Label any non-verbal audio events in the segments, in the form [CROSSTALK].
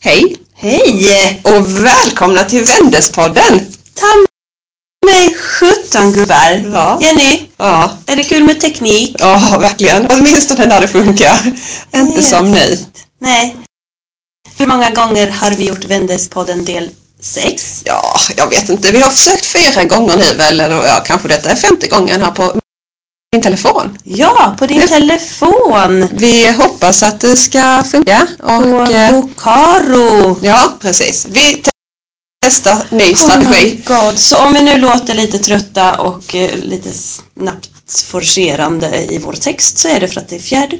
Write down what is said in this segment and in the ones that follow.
Hej Hej! och välkomna till Vändespodden! Ta mig sjutton gubbar! Ja. Jenny, Ja, är det kul med teknik? ja verkligen. Åtminstone när det funkar. Inte Yes. som nu. Nej. Hur många gånger har vi gjort Vändespodden del 6? Ja, jag vet inte. Vi har försökt fyra gånger nu väl, eller ja, kanske detta är femte gången här på min telefon. Ja, på din telefon! Vi hoppas att det ska funka. På Och, eh, Bokaro! ja, precis. Vi te- testar ny Oh strategi. god, så om vi nu låter lite trötta och eh, lite snabbt forcerande i vår text så är det för att det är fjärde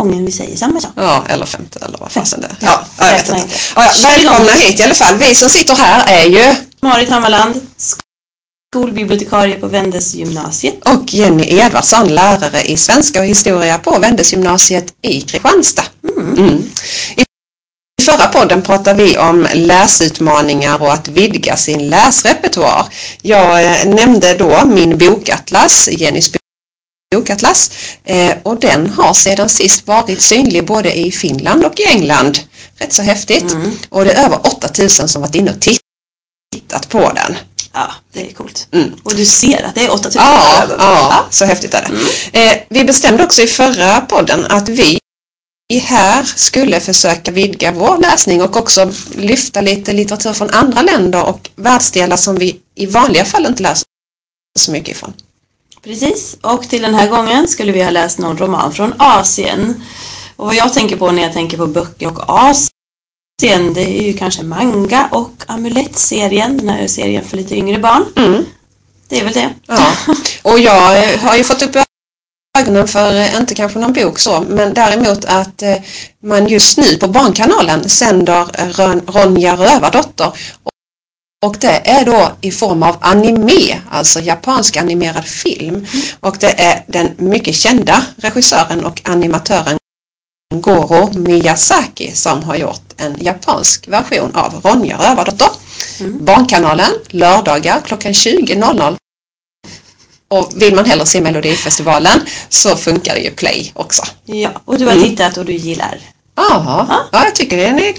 gången vi säger samma sak. Ja, eller femte eller vad fasen det är. Ja, Ja, jag vet inte. ja, välkomna hit i alla fall. Vi som sitter här är ju Marit Hammarland, skolbibliotekarie på Vendesgymnasiet. och Jenny Edvardsson, lärare i svenska och historia på Vendesgymnasiet i Kristianstad. Mm. I förra podden pratade vi om läsutmaningar och att vidga sin läsrepertoar. Jag eh, nämnde då min bokatlas, Jennys bokatlas, eh, och den har sedan sist varit synlig både i Finland och i England. Rätt så häftigt. Och det är över 8000 som varit inne och tittat på den. Ja, det är coolt. Mm. Och du ser att det är 8000 Ja, över. ja, så häftigt är det. Eh, vi bestämde också i förra podden att vi här skulle försöka vidga vår läsning och också lyfta lite litteratur från andra länder och världsdelar som vi i vanliga fall inte läser så mycket ifrån. Precis, och till den här gången skulle vi ha läst någon roman från Asien. Och vad jag tänker på när jag tänker på böcker och Asien, det är ju kanske manga och Amulett-serien, den här serien för lite yngre barn. Mm. Det är väl det. Ja. Och jag eh, har ju fått upp ögonen för, eh, inte kanske någon bok så, men däremot att eh, man just nu på Barnkanalen sänder Ron- Ronja Rövardotter och det är då i form av anime, alltså japansk animerad film. Och det är den mycket kända regissören och animatören Goro Miyazaki som har gjort en japansk version av Ronja Rövardotter. Barnkanalen, lördagar klockan 20.00. Och vill man hellre se Melodifestivalen så funkar det ju Play också. Ja, och du har Mm. tittat och du gillar. Ja, ja jag tycker den är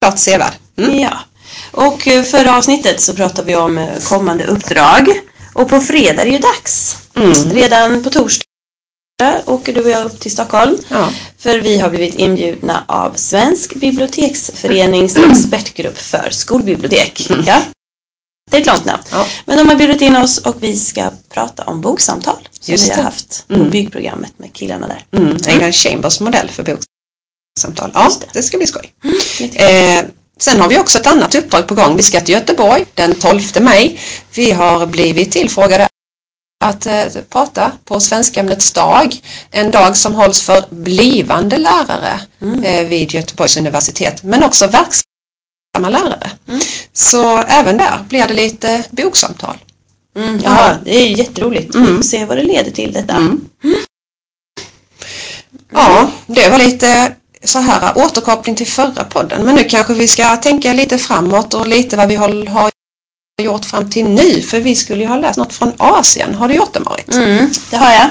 klart sevärd. Mm. Ja. Och eh, förra avsnittet så pratade vi om eh, kommande uppdrag. Och på fredag är det ju dags. Mm. Redan på torsdag åker du och jag upp till Stockholm. Ja. För vi har blivit inbjudna av Svensk biblioteksförenings [CLEARS THROAT] expertgrupp för skolbibliotek. Ja. Det är ett långt namn. Ja. Men de har bjudit in oss och vi ska prata om boksamtal. Som Just vi har det. haft på Mm. byggprogrammet med killarna där. Mm. England Chambers modell för boksamtal. Ja, det. det ska bli skoj. Jättekul. Eh, sen har vi också ett annat uppdrag på gång. Vi ska till Göteborg den 12 maj. Vi har blivit tillfrågade att eh, prata på svenskämnets dag. En dag som hålls för blivande lärare eh, vid Göteborgs universitet. Men också verksamma lärare. Så även där blir det lite boksamtal. Mm, ja, det är jätteroligt. Vi får se vad det leder till detta. Mm. Ja, det var lite så här återkoppling till förra podden. Men nu kanske vi ska tänka lite framåt och lite vad vi har gjort fram till nu. För vi skulle ju ha läst något från Asien. Har du gjort det Marit? Mm, det har jag.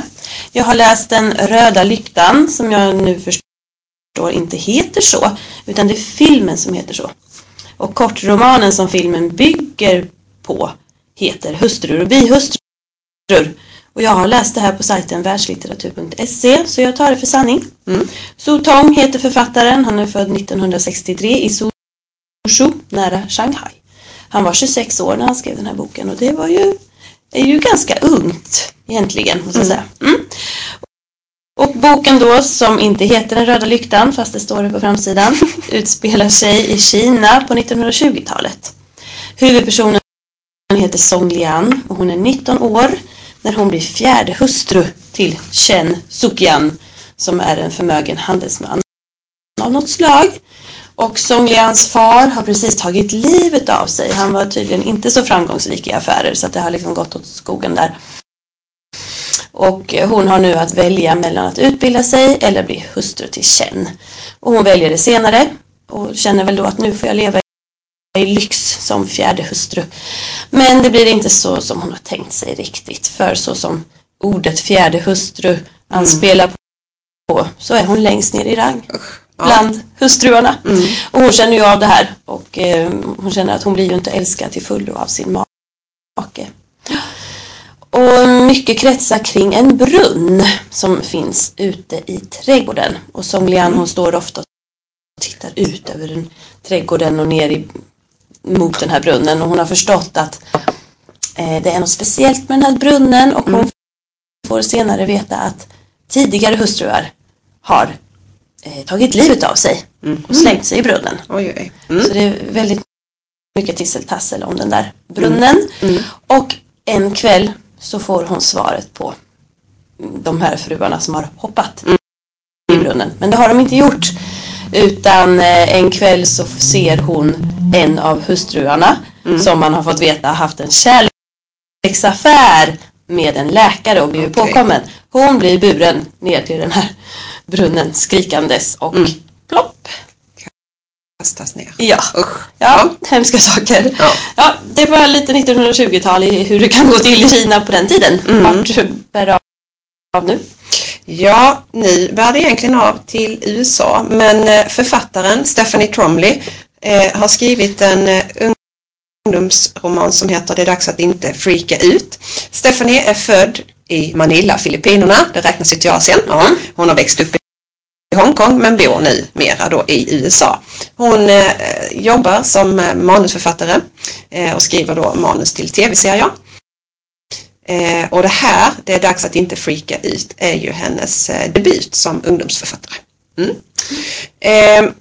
Jag har läst Den röda lyktan som jag nu förstår inte heter så. Utan det är filmen som heter så. Och kortromanen som filmen bygger på heter Hustrur och bihustrur. Och jag har läst det här på sajten världslitteratur.se så jag tar det för sanning. Mm. Su Tong heter författaren. Han är född 1963 i Suzhou nära Shanghai. Han var 26 år när han skrev den här boken och det var ju, är ju ganska ungt egentligen måste jag säga. Mm. Och boken då som inte heter Den röda lyktan fast det står det på framsidan [LAUGHS] utspelar sig i Kina på 1920-talet. Huvudpersonen heter Song Lian och hon är 19 år när hon blir fjärde hustru till Chen Sukian som är en förmögen handelsman av något slag. Och Song Lians far har precis tagit livet av sig. Han var tydligen inte så framgångsrik i affärer så att det har liksom gått åt skogen där. Och hon har nu att välja mellan att utbilda sig eller bli hustru till Chen. Och hon väljer det senare och känner väl då att nu får jag leva i lyx som fjärde hustru. Men det blir inte så som hon har tänkt sig riktigt. För så som ordet fjärde hustru anspelar på så är hon längst ner i rang. Ja. Bland hustruarna. Mm. Och hon känner ju av det här och eh, hon känner att hon blir ju inte älskad till fullo av sin make. Och mycket kretsar kring en brunn som finns ute i trädgården. Och sångligan hon står ofta och tittar ut över den, trädgården och ner i, mot den här brunnen. Och hon har förstått att eh, det är något speciellt med den här brunnen och hon får senare veta att tidigare hustruar har eh, tagit livet av sig och slängt sig i brunnen. Oj, oj. Mm. Så det är väldigt mycket tisseltassel om den där brunnen. Mm. Och en kväll så får hon svaret på de här fruarna som har hoppat i brunnen. Men det har de inte gjort. Utan eh, en kväll så ser hon en av hustruarna som man har fått veta haft en kärleksaffär med en läkare och blivit Okej. påkommen. Hon blir buren ner till den här brunnen skrikandes och plopp. Kastas ner. Ja. Usch. Ja, hemska saker. Ja. Ja. det var lite 1920-tal i hur det kan gå till i Kina på den tiden. Mm. Vart bär av nu? Ja, ni bär egentligen av till USA, men eh, författaren Stephanie Tromley eh, har skrivit en eh, ungdomsroman som heter Det är dags att inte freaka ut. Stephanie är född i Manila, Filippinerna, det räknas ju till Asien. Ja, hon har växt upp i Hongkong men bor nu mera då i USA. Hon eh, jobbar som eh, manusförfattare eh, och skriver då manus till tv-serier. Eh, och det här, det är dags att inte freaka ut, är ju hennes eh, debut som ungdomsförfattare. Mm. Eh,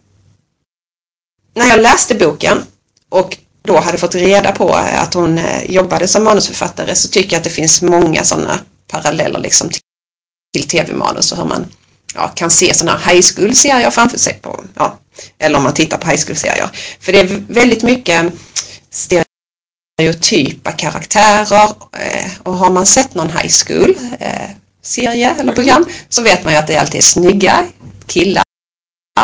när jag läste boken och då hade fått reda på eh, att hon eh, jobbade som manusförfattare så tycker jag att det finns många sådana paralleller liksom till, till tv-manus och hur man ja, kan se sådana high school-serier framför sig på, ja, eller om man tittar på high school-serier. För det är väldigt mycket stereotypa karaktärer eh, och har man sett någon high school serie eller program så vet man ju att det alltid är snygga killar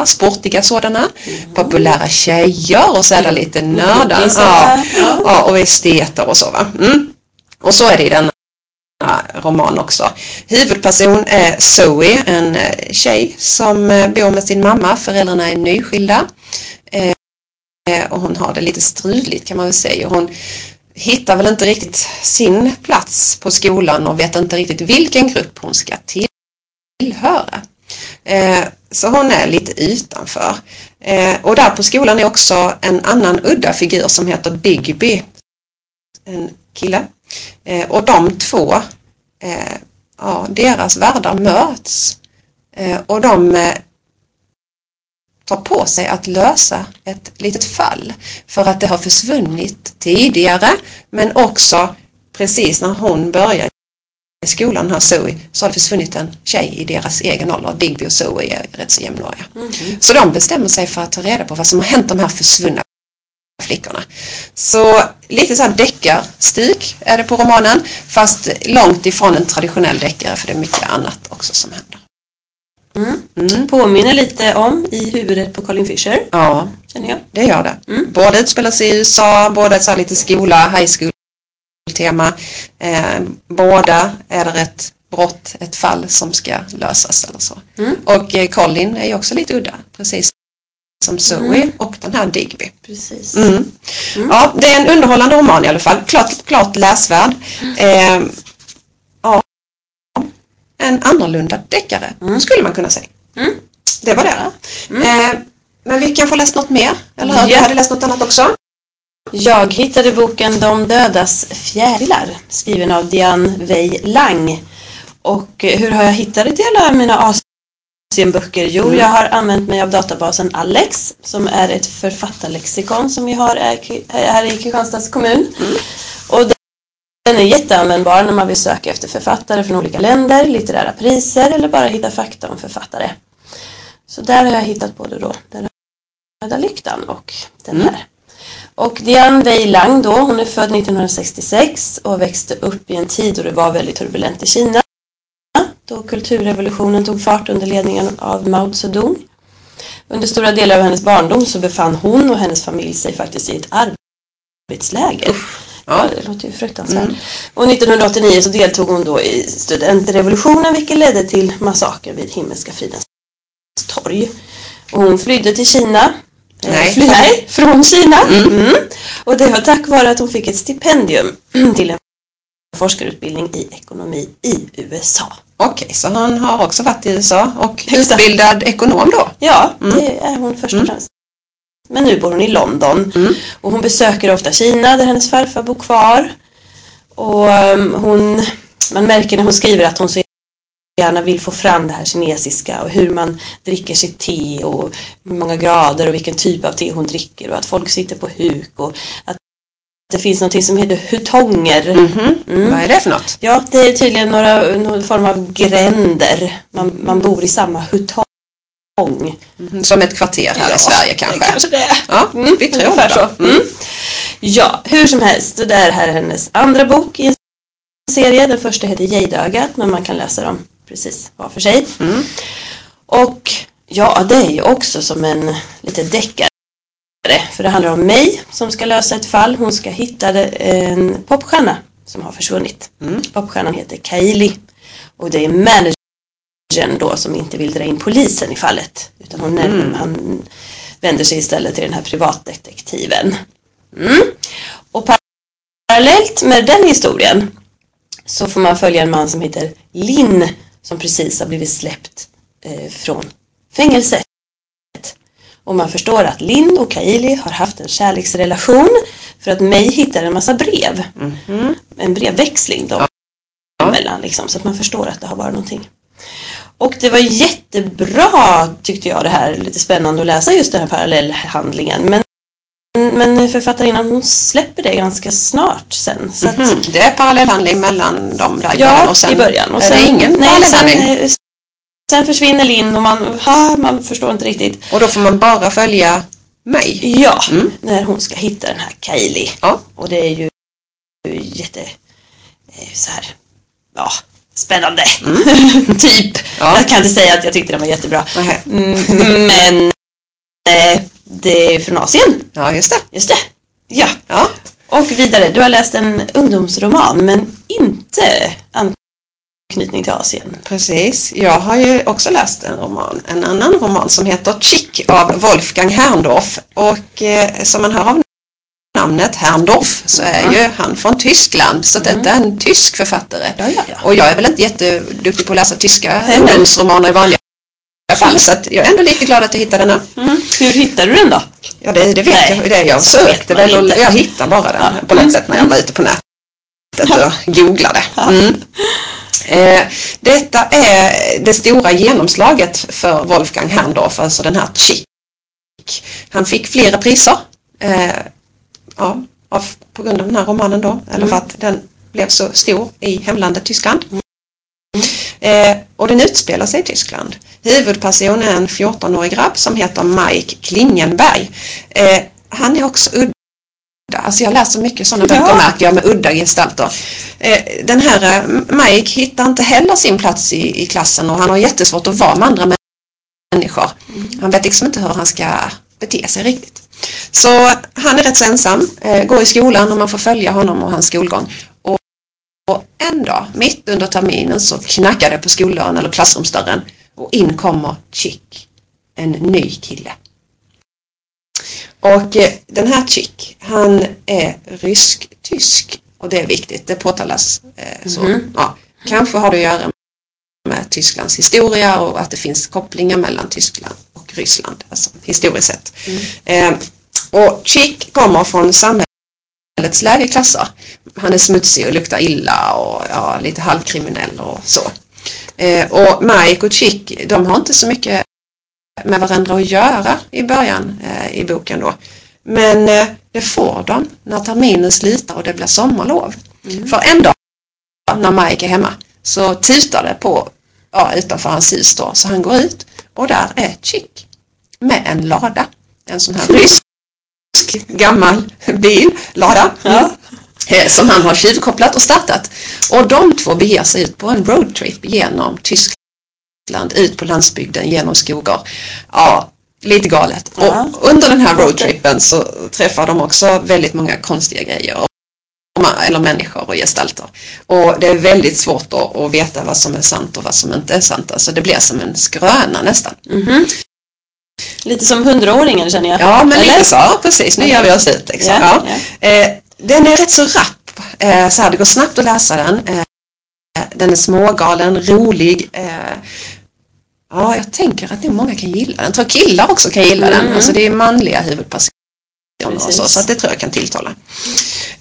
sportiga sådana, populära tjejer och så är det lite nördar ja, ja. ja, och esteter och så va. Mm. Och så är det i denna roman också. Huvudperson är Zoe, en eh, tjej som eh, bor med sin mamma. Föräldrarna är nyskilda. Eh, och hon har det lite struligt kan man väl säga. Hon hittar väl inte riktigt sin plats på skolan och vet inte riktigt vilken grupp hon ska tillhöra. Eh, så hon är lite utanför. Eh, och där på skolan är också en annan udda figur som heter Digby. En kille. Eh, och de två, ja, deras världar möts. Och de tar på sig att lösa ett litet fall. För att det har försvunnit tidigare men också precis när hon börjar i skolan här Zoe så har det försvunnit en tjej i deras egen ålder. Digby och Zoe är rätt så jämnåriga. Så de bestämmer sig för att ta reda på vad som har hänt de här försvunna flickorna. Så lite så här deckarstuk är det på romanen fast långt ifrån en traditionell deckare för det är mycket annat också som händer. Mm. Påminner lite om I huvudet på Colin Fisher, Ja, känner jag. det gör det. Mm. Båda utspelar sig i USA, båda så här lite skola, high school tema. Eh, båda är det ett brott, ett fall som ska lösas eller så. Mm. Och eh, Colin är ju också lite udda, precis som Zoe Mm. och den här Digby. Precis. Mm. Ja, det är en underhållande roman i alla fall. Klart, klart läsvärd. Eh, ja, en annorlunda deckare skulle man kunna säga. Mm. Det var det. Eh, men vi kanske har läst något mer? Eller hur? Du Ja. hade läst något annat också? Jag hittade boken De dödas fjärilar skriven av Diane Wei Lang. Och eh, hur har jag hittat det till alla mina Asienböcker? Jo, Mm. jag har använt mig av databasen Alex som är ett författarlexikon som vi har här- i Kristianstads kommun. Mm. Och den- den är jätteanvändbar när man vill söka efter författare från olika länder, litterära priser eller bara hitta fakta om författare. Så där har jag hittat både då Den röda lyktan och den Mm. här. Och Diane Wei Lang då, hon är född 1966 och växte upp i en tid då det var väldigt turbulent i Kina. Då kulturrevolutionen tog fart under ledningen av Mao Zedong. Under stora delar av hennes barndom så befann hon och hennes familj sig faktiskt i ett arbetsläger. Ja, det låter ju fruktansvärt. Och 1989 så deltog hon då i studentrevolutionen vilket ledde till massaker vid Himmelska fridens torg. Och hon flydde till Kina. Nej. från Kina. Mm. Och det var tack vare att hon fick ett stipendium [CLEARS THROAT] till en forskarutbildning i ekonomi i USA. Okej, så han har också varit i USA och utbildad ekonom då? Ja, det är hon först och främst. Men nu bor hon i London Mm. och hon besöker ofta Kina där hennes farfar bor kvar. Och um, hon, man märker när hon skriver att hon så gärna vill få fram det här kinesiska och hur man dricker sitt te och hur många grader och vilken typ av te hon dricker och att folk sitter på huk och att det finns något som heter hutonger. Mhm. Mm. Vad är det för något? Ja, det är tydligen några, någon form av gränder. Man, man bor i samma hutong. Mhm. Som ett kvarter här i Sverige kanske? Kanske det. Ja, Mm, vi tror ungefär så. Mm. Ja, hur som helst. Det där här är hennes andra bok i en serie. Den första heter Gejdögat, men man kan läsa dem precis var för sig. Mm. Och ja, det är ju också som en lite deckare. För det handlar om mig som ska lösa ett fall. Hon ska hitta en popstjärna som har försvunnit. Mm. Popstjärnan heter Kaili. Och det är managern då som inte vill dra in polisen i fallet. Utan hon, Mm. han vänder sig istället till den här privatdetektiven. Mm. Och parallellt med den historien så får man följa en man som heter Linn som precis har blivit släppt eh, från fängelset. Och man förstår att Linn och Kaili har haft en kärleksrelation för att May hittar en massa brev. Mhm. En brevväxling dem Ja. emellan liksom, så att man förstår att det har varit någonting. Och det var jättebra tyckte jag det här, lite spännande att läsa just den här parallellhandlingen. Men, men författarinnan hon släpper det ganska snart sen. Så att, Mhm. Det är parallellhandling mellan dem där i Ja, början och sen i början. Och är sen, det ingen nej, parallellhandling. sen, sen försvinner Linn och man, ha, man förstår inte riktigt. Och då får man bara följa mig. Ja, Mm. när hon ska hitta den här Kaili. Ja. Och det är ju jätte eh, så här, ja, spännande. [LAUGHS] typ. Ja. Jag kan inte säga att jag tyckte den var jättebra. Nähä. Mm, men eh, det är från Asien. Ja, just det. Just det. Ja. Ja. Och vidare, du har läst en ungdomsroman men inte anknytning till Asien. Precis. Jag har ju också läst en roman, en annan roman som heter Chick av Wolfgang Herrndorf och eh, som man hör av namnet Herrndorf så är ju han från Tyskland så det är en tysk författare. Ja, ja, ja. Och jag är väl inte jätteduktig på att läsa tyska ungdomsromaner i vanliga fall så jag är ändå lite glad att jag hittade den här. Mm. Hur hittade du den då? Ja det, det vet Nej, jag, det jag sökte väl och jag hittade bara den Ja. på något sätt när jag var ute på nätet och googlade. Mm. Eh, detta är det stora genomslaget för Wolfgang Herrndorf, alltså den här Chick. Han fick flera priser eh, ja, av, på grund av den här romanen då, eller för att den blev så stor i hemlandet Tyskland. Eh, och den utspelar sig i Tyskland. Huvudpersonen är en 14-årig grabb som heter Mike Klingenberg. Eh, han är också udda. Alltså jag läser mycket sådana Ja. böcker märker jag med udda gestalter. Eh, den här eh, Mike hittar inte heller sin plats i, i klassen och han har jättesvårt att vara med andra mä- människor. Han vet liksom inte hur han ska bete sig riktigt. Så han är rätt så ensam, eh, går i skolan och man får följa honom och hans skolgång. Och, och en dag, mitt under terminen, så knackar det på skoldörren eller klassrumsdörren och in kommer Chick, en ny kille. Och eh, den här Chick, han är rysk-tysk och det är viktigt, det påtalas. Eh, så. Mhm. Ja, kanske har det att göra med Tysklands historia och att det finns kopplingar mellan Tyskland och Ryssland, alltså historiskt sett. Eh, och Chick kommer från samhällets lägre klasser. Han är smutsig och luktar illa och ja, lite halvkriminell och så. Eh, och Mike och Chick, de har inte så mycket med varandra att göra i början eh, i boken då. Men eh, det får de när terminen slutar och det blir sommarlov. För en dag när Mike är hemma så tutar det på ja, utanför hans hus då. Så han går ut och där är Chick med en lada. En sån här rysk gammal billada. Ja. Eh, Som han har tjuvkopplat och startat. Och de två beger sig ut på en roadtrip genom Tyskland, ut på landsbygden, genom skogar. Ja, lite galet. Ja. Och under den här roadtrippen så träffar de också väldigt många konstiga grejer. Eller människor och gestalter. Och det är väldigt svårt att, veta vad som är sant och vad som inte är sant. Alltså det blir som en skröna nästan. Mhm. Lite som hundraåringen känner jag. Ja, men Eller? lite så. Precis. Nu gör vi oss ut. Liksom. Ja, Ja. Eh, den är rätt så rapp. Eh, så här, det går snabbt att läsa den. Eh, den är smågalen, rolig. Eh, ja, jag tänker att det många kan gilla den. Jag tror killar också kan gilla den. Mm. Alltså det är manliga huvudpersoner och så, så att det tror jag kan tilltala.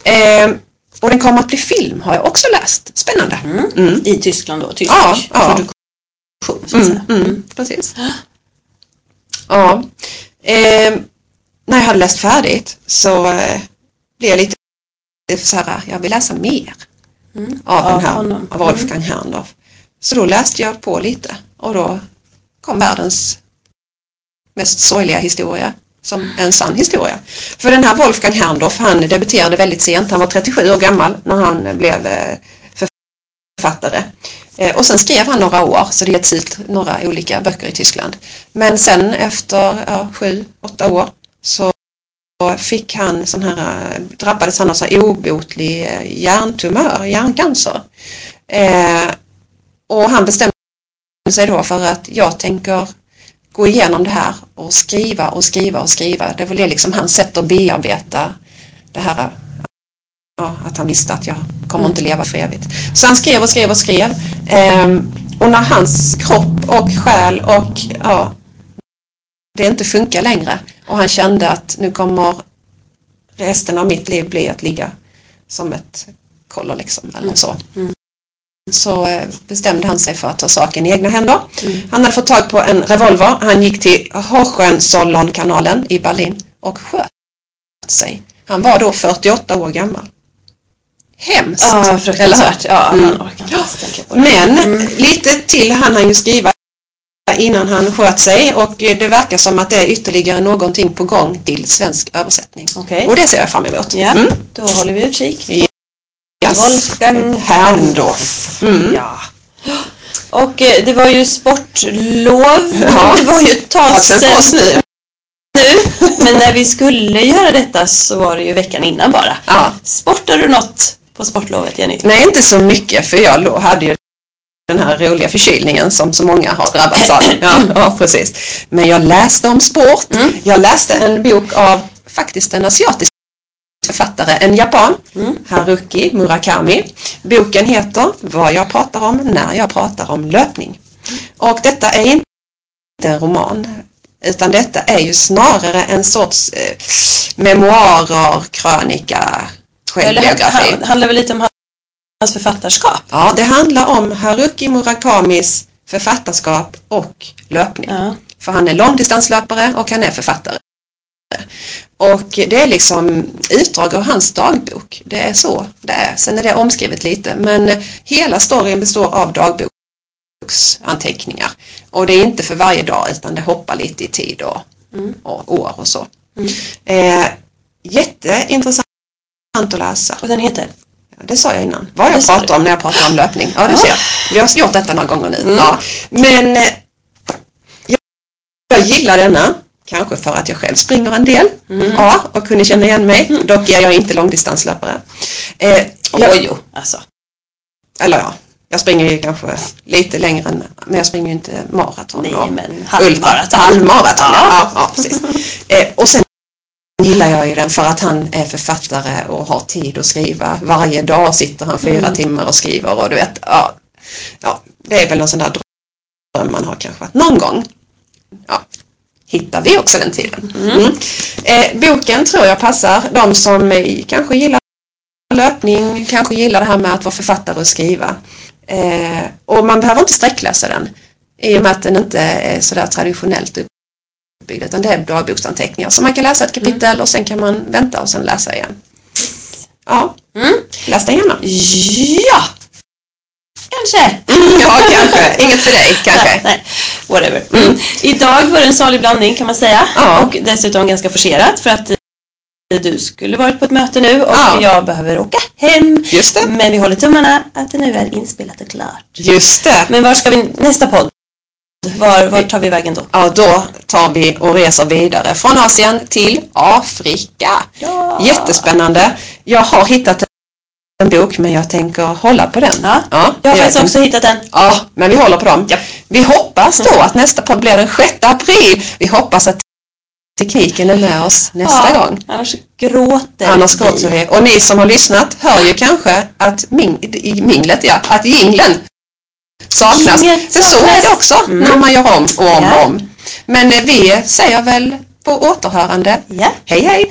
Eh, och den kommer att bli film har jag också läst. Spännande. Mm. I Tyskland då, tysk Ja, ja. produktion. Mm, mm, precis. Ja. Eh, när jag hade läst färdigt så eh, blev jag lite så här, jag vill läsa mer Mm. av Av den här, honom. av Wolfgang Herrndorf. Så då läste jag på lite och då kom världens mest sorgliga historia som en sann historia. För den här Wolfgang Herrndorf, han debuterade väldigt sent, han var 37 år gammal när han blev eh, författare. Eh, Och sen skrev han några år, så det getts ut några olika böcker i Tyskland. Men sen efter ja, sju, åtta år så fick han sån här, drabbades han av så här obotlig eh, hjärntumör, hjärncancer. Eh, och han bestämde sig då för att jag tänker gå igenom det här och skriva och skriva och skriva. Det var det liksom hans sätt att bearbeta det här ja, att han visste att jag kommer inte leva för evigt. Så han skrev och skrev och skrev. Eh, och när hans kropp och själ och ja, det inte funkar längre och han kände att nu kommer resten av mitt liv bli att ligga som ett kollo liksom eller så. Så eh, bestämde han sig för att ta saken i egna händer. Han hade fått tag på en revolver. Han gick till Hohenzollern-kanalen i Berlin och sköt sig. Han var då 48 år gammal. Hemskt. Ja, eller hur? fruktansvärt. Ja, Mm. det. Men lite till hann han ju skriva innan han sköt sig och eh, det verkar som att det är ytterligare någonting på gång till svensk översättning. Okej. Och det ser jag fram emot. Ja, Mm. då håller vi utkik. Yes. Wolfgang Herrndorf. Mm. Ja. Och eh, det var ju sportlov. Ja. [LAUGHS] Det var ju ett tag sedan nu. Men när vi skulle göra detta så var det ju veckan innan bara. Ja. Sportar du något på sportlovet Jenny? Nej, inte så mycket för jag hade ju den här roliga förkylningen som så många har drabbats av. [CLEARS THROAT] Ja, ja precis. Men jag läste om sport. Mm. Jag läste en bok av faktiskt en asiatisk författare, en japan, Mm. Haruki Murakami. Boken heter Vad jag pratar om när jag pratar om löpning. Och detta är inte en roman utan detta är ju snarare en sorts eh, memoarer, krönika, självbiografi. han- handlar väl lite om hans författarskap? Ja, det handlar om Haruki Murakamis författarskap och löpning. Ja. För han är långdistanslöpare och han är författare. Och det är liksom utdrag av hans dagbok. Det är så det är. Sen är det omskrivet lite men hela storyn består av dagboksanteckningar. Och det är inte för varje dag utan det hoppar lite i tid och, och år och så. Eh, jätteintressant att läsa. Och den heter? Det sa jag innan. Vad jag pratar om när jag pratar om löpning. Ja, du ser. Vi har gjort detta några gånger nu. Mm. Ja. Men eh, jag, jag gillar denna. Kanske för att jag själv springer en del. Mm. Ja, och kunde känna igen mig. Dock är jag inte långdistanslöpare. Eh, jag, Oj, jo. Alltså. eller ja, jag springer ju kanske lite längre än, men jag springer ju inte maraton. Nej, men halvmaraton. Halvmaraton. Ja. ja, ja precis. Eh, och sen gillar jag ju den för att han är författare och har tid att skriva. Varje dag sitter han fyra Mm. timmar och skriver och du vet, ja, ja, det är väl en sån där dröm man har kanske att någon gång ja, hittar vi också den tiden. Mm. Eh, boken tror jag passar de som eh, kanske gillar löpning, kanske gillar det här med att vara författare och skriva. Eh, och man behöver inte sträckläsa den i och med att den inte är sådär traditionellt uppbyggd utan det är dagboksanteckningar. Så man kan läsa ett kapitel och sen kan man vänta och sen läsa igen. Ja, Mm. läs den gärna. Ja! Kanske. Ja, kanske. [LAUGHS] Inget för dig, kanske. Nej, nej. Whatever. Mm. Idag var det en salig blandning kan man säga. Ja. Och dessutom ganska forcerat för att eh, du skulle varit på ett möte nu och Ja. jag behöver åka hem. Just det. Men vi håller tummarna att det nu är inspelat och klart. Just det. Men var ska vi, nästa podd? Var, var tar vi vägen då? Ja, då tar vi och reser vidare från Asien till Afrika. Ja. Jättespännande. Jag har hittat en bok men jag tänker hålla på den. Ja. ja Jag har faktiskt också hittat en. Ja, men vi håller på dem. Ja. Vi hoppas då att nästa podd blir den 6 april. Vi hoppas att tekniken är med oss nästa ja, gång. Annars gråter Annars gråter vi. Och ni som har lyssnat hör ju kanske att ming, minglet, ja, att jinglen saknas. Jingel För så är det också Mm. när man gör om och om Ja. och om. Men eh, vi säger väl på återhörande. Ja. Hej hej!